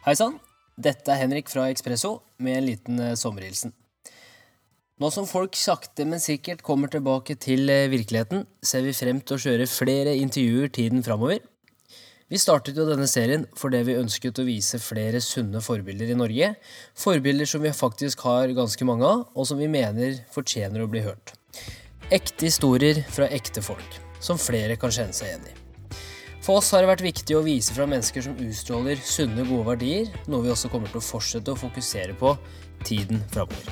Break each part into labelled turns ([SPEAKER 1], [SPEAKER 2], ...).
[SPEAKER 1] Hei sann, dette er Henrik fra Ekspresso med en liten eh, sommerhilsen. Nå som folk sakte, men sikkert kommer tilbake til eh, virkeligheten, ser vi frem til å kjøre flere intervjuer tiden framover. Vi startet jo denne serien fordi vi ønsket å vise flere sunne forbilder i Norge. Forbilder som vi faktisk har ganske mange av, og som vi mener fortjener å bli hørt. Ekte historier fra ekte folk, som flere kan kjenne seg igjen i. For oss har det vært viktig å vise fra mennesker som utstråler sunne, gode verdier, noe vi også kommer til å fortsette å fokusere på tiden framover.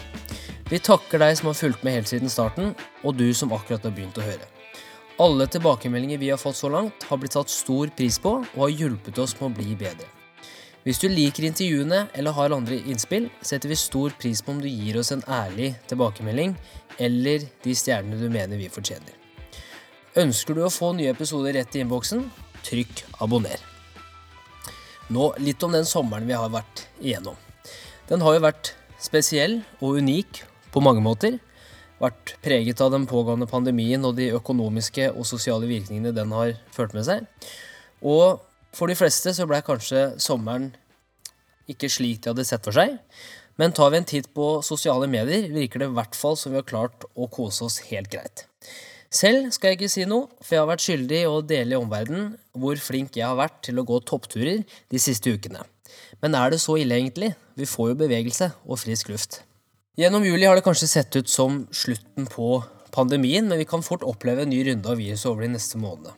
[SPEAKER 1] Vi takker deg som har fulgt med helt siden starten, og du som akkurat har begynt å høre. Alle tilbakemeldinger vi har fått så langt, har blitt satt stor pris på og har hjulpet oss med å bli bedre. Hvis du liker intervjuene eller har andre innspill, setter vi stor pris på om du gir oss en ærlig tilbakemelding eller de stjernene du mener vi fortjener. Ønsker du å få nye episoder rett i innboksen? Trykk abonner. Nå litt om den sommeren vi har vært igjennom. Den har jo vært spesiell og unik på mange måter vært preget av den pågående pandemien og de økonomiske og sosiale virkningene den har ført med seg. Og for de fleste så ble kanskje sommeren ikke slik de hadde sett for seg. Men tar vi en titt på sosiale medier, virker det i hvert fall som vi har klart å kose oss helt greit. Selv skal jeg ikke si noe, for jeg har vært skyldig i å dele i omverdenen hvor flink jeg har vært til å gå toppturer de siste ukene. Men er det så ille, egentlig? Vi får jo bevegelse og frisk luft. Gjennom juli har det kanskje sett ut som slutten på pandemien, men vi kan fort oppleve en ny runde av viruset over de neste månedene.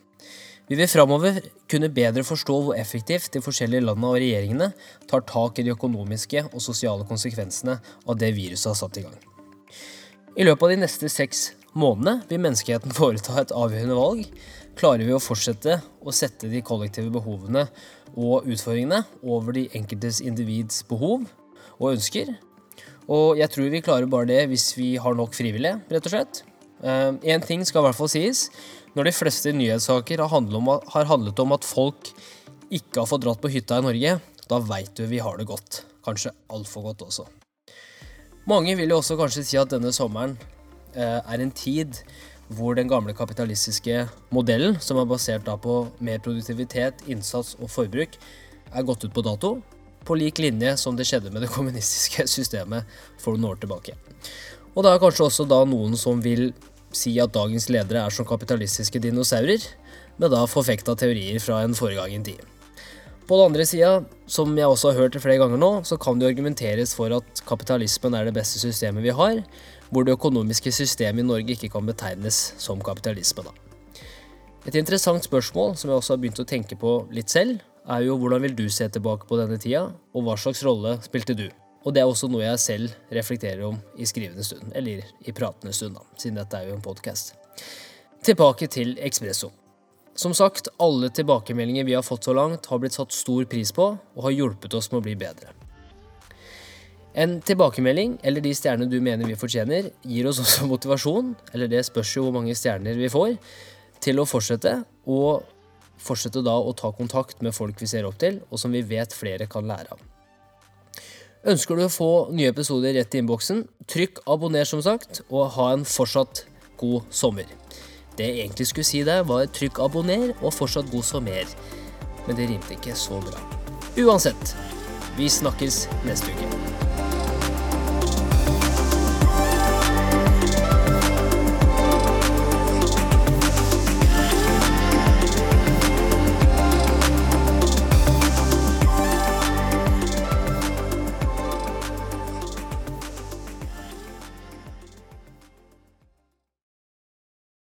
[SPEAKER 1] Vi vil framover kunne bedre forstå hvor effektivt de forskjellige landene og regjeringene tar tak i de økonomiske og sosiale konsekvensene av det viruset har satt i gang. I løpet av de neste seks månedene vil menneskeheten foreta et avgjørende valg. Klarer vi å fortsette å sette de kollektive behovene og utfordringene over de enkeltes individs behov og ønsker, og jeg tror vi klarer bare det hvis vi har nok frivillige, rett og slett. Én eh, ting skal i hvert fall sies. Når de fleste nyhetssaker har handlet, om, at folk ikke har fått dratt på hytta i Norge, da veit du vi har det godt. Kanskje altfor godt også. Mange vil jo også kanskje si at denne sommeren er en tid hvor den gamle kapitalistiske modellen, som er basert på mer produktivitet, innsats og forbruk, er gått ut på dato på lik linje som det skjedde med det kommunistiske systemet for noen år tilbake. Og det er kanskje også da noen som vil si at dagens ledere er som kapitalistiske dinosaurer, med da forfekta teorier fra en foregangen tid. På den andre sida, som jeg også har hørt flere ganger nå, så kan det argumenteres for at kapitalismen er det beste systemet vi har, hvor det økonomiske systemet i Norge ikke kan betegnes som kapitalisme, da. Et interessant spørsmål som jeg også har begynt å tenke på litt selv, er jo hvordan vil du se tilbake på denne tida, og hva slags rolle spilte du? Og det er også noe jeg selv reflekterer om i skrivende stund, eller i pratende stund, da, siden dette er jo en podkast. Tilbake til Ekspresso. Som sagt, alle tilbakemeldinger vi har fått så langt, har blitt satt stor pris på og har hjulpet oss med å bli bedre. En tilbakemelding, eller de stjernene du mener vi fortjener, gir oss også motivasjon, eller det spørs jo hvor mange stjerner vi får, til å fortsette, og fortsette da å ta kontakt med folk vi ser opp til, og som vi vet flere kan lære av. Ønsker du å få nye episoder rett i innboksen, trykk abonner, som sagt, og ha en fortsatt god sommer. Det jeg egentlig skulle si der, var trykk abonner og fortsatt god sommer. Men det rimte ikke så bra. Uansett, vi snakkes neste uke.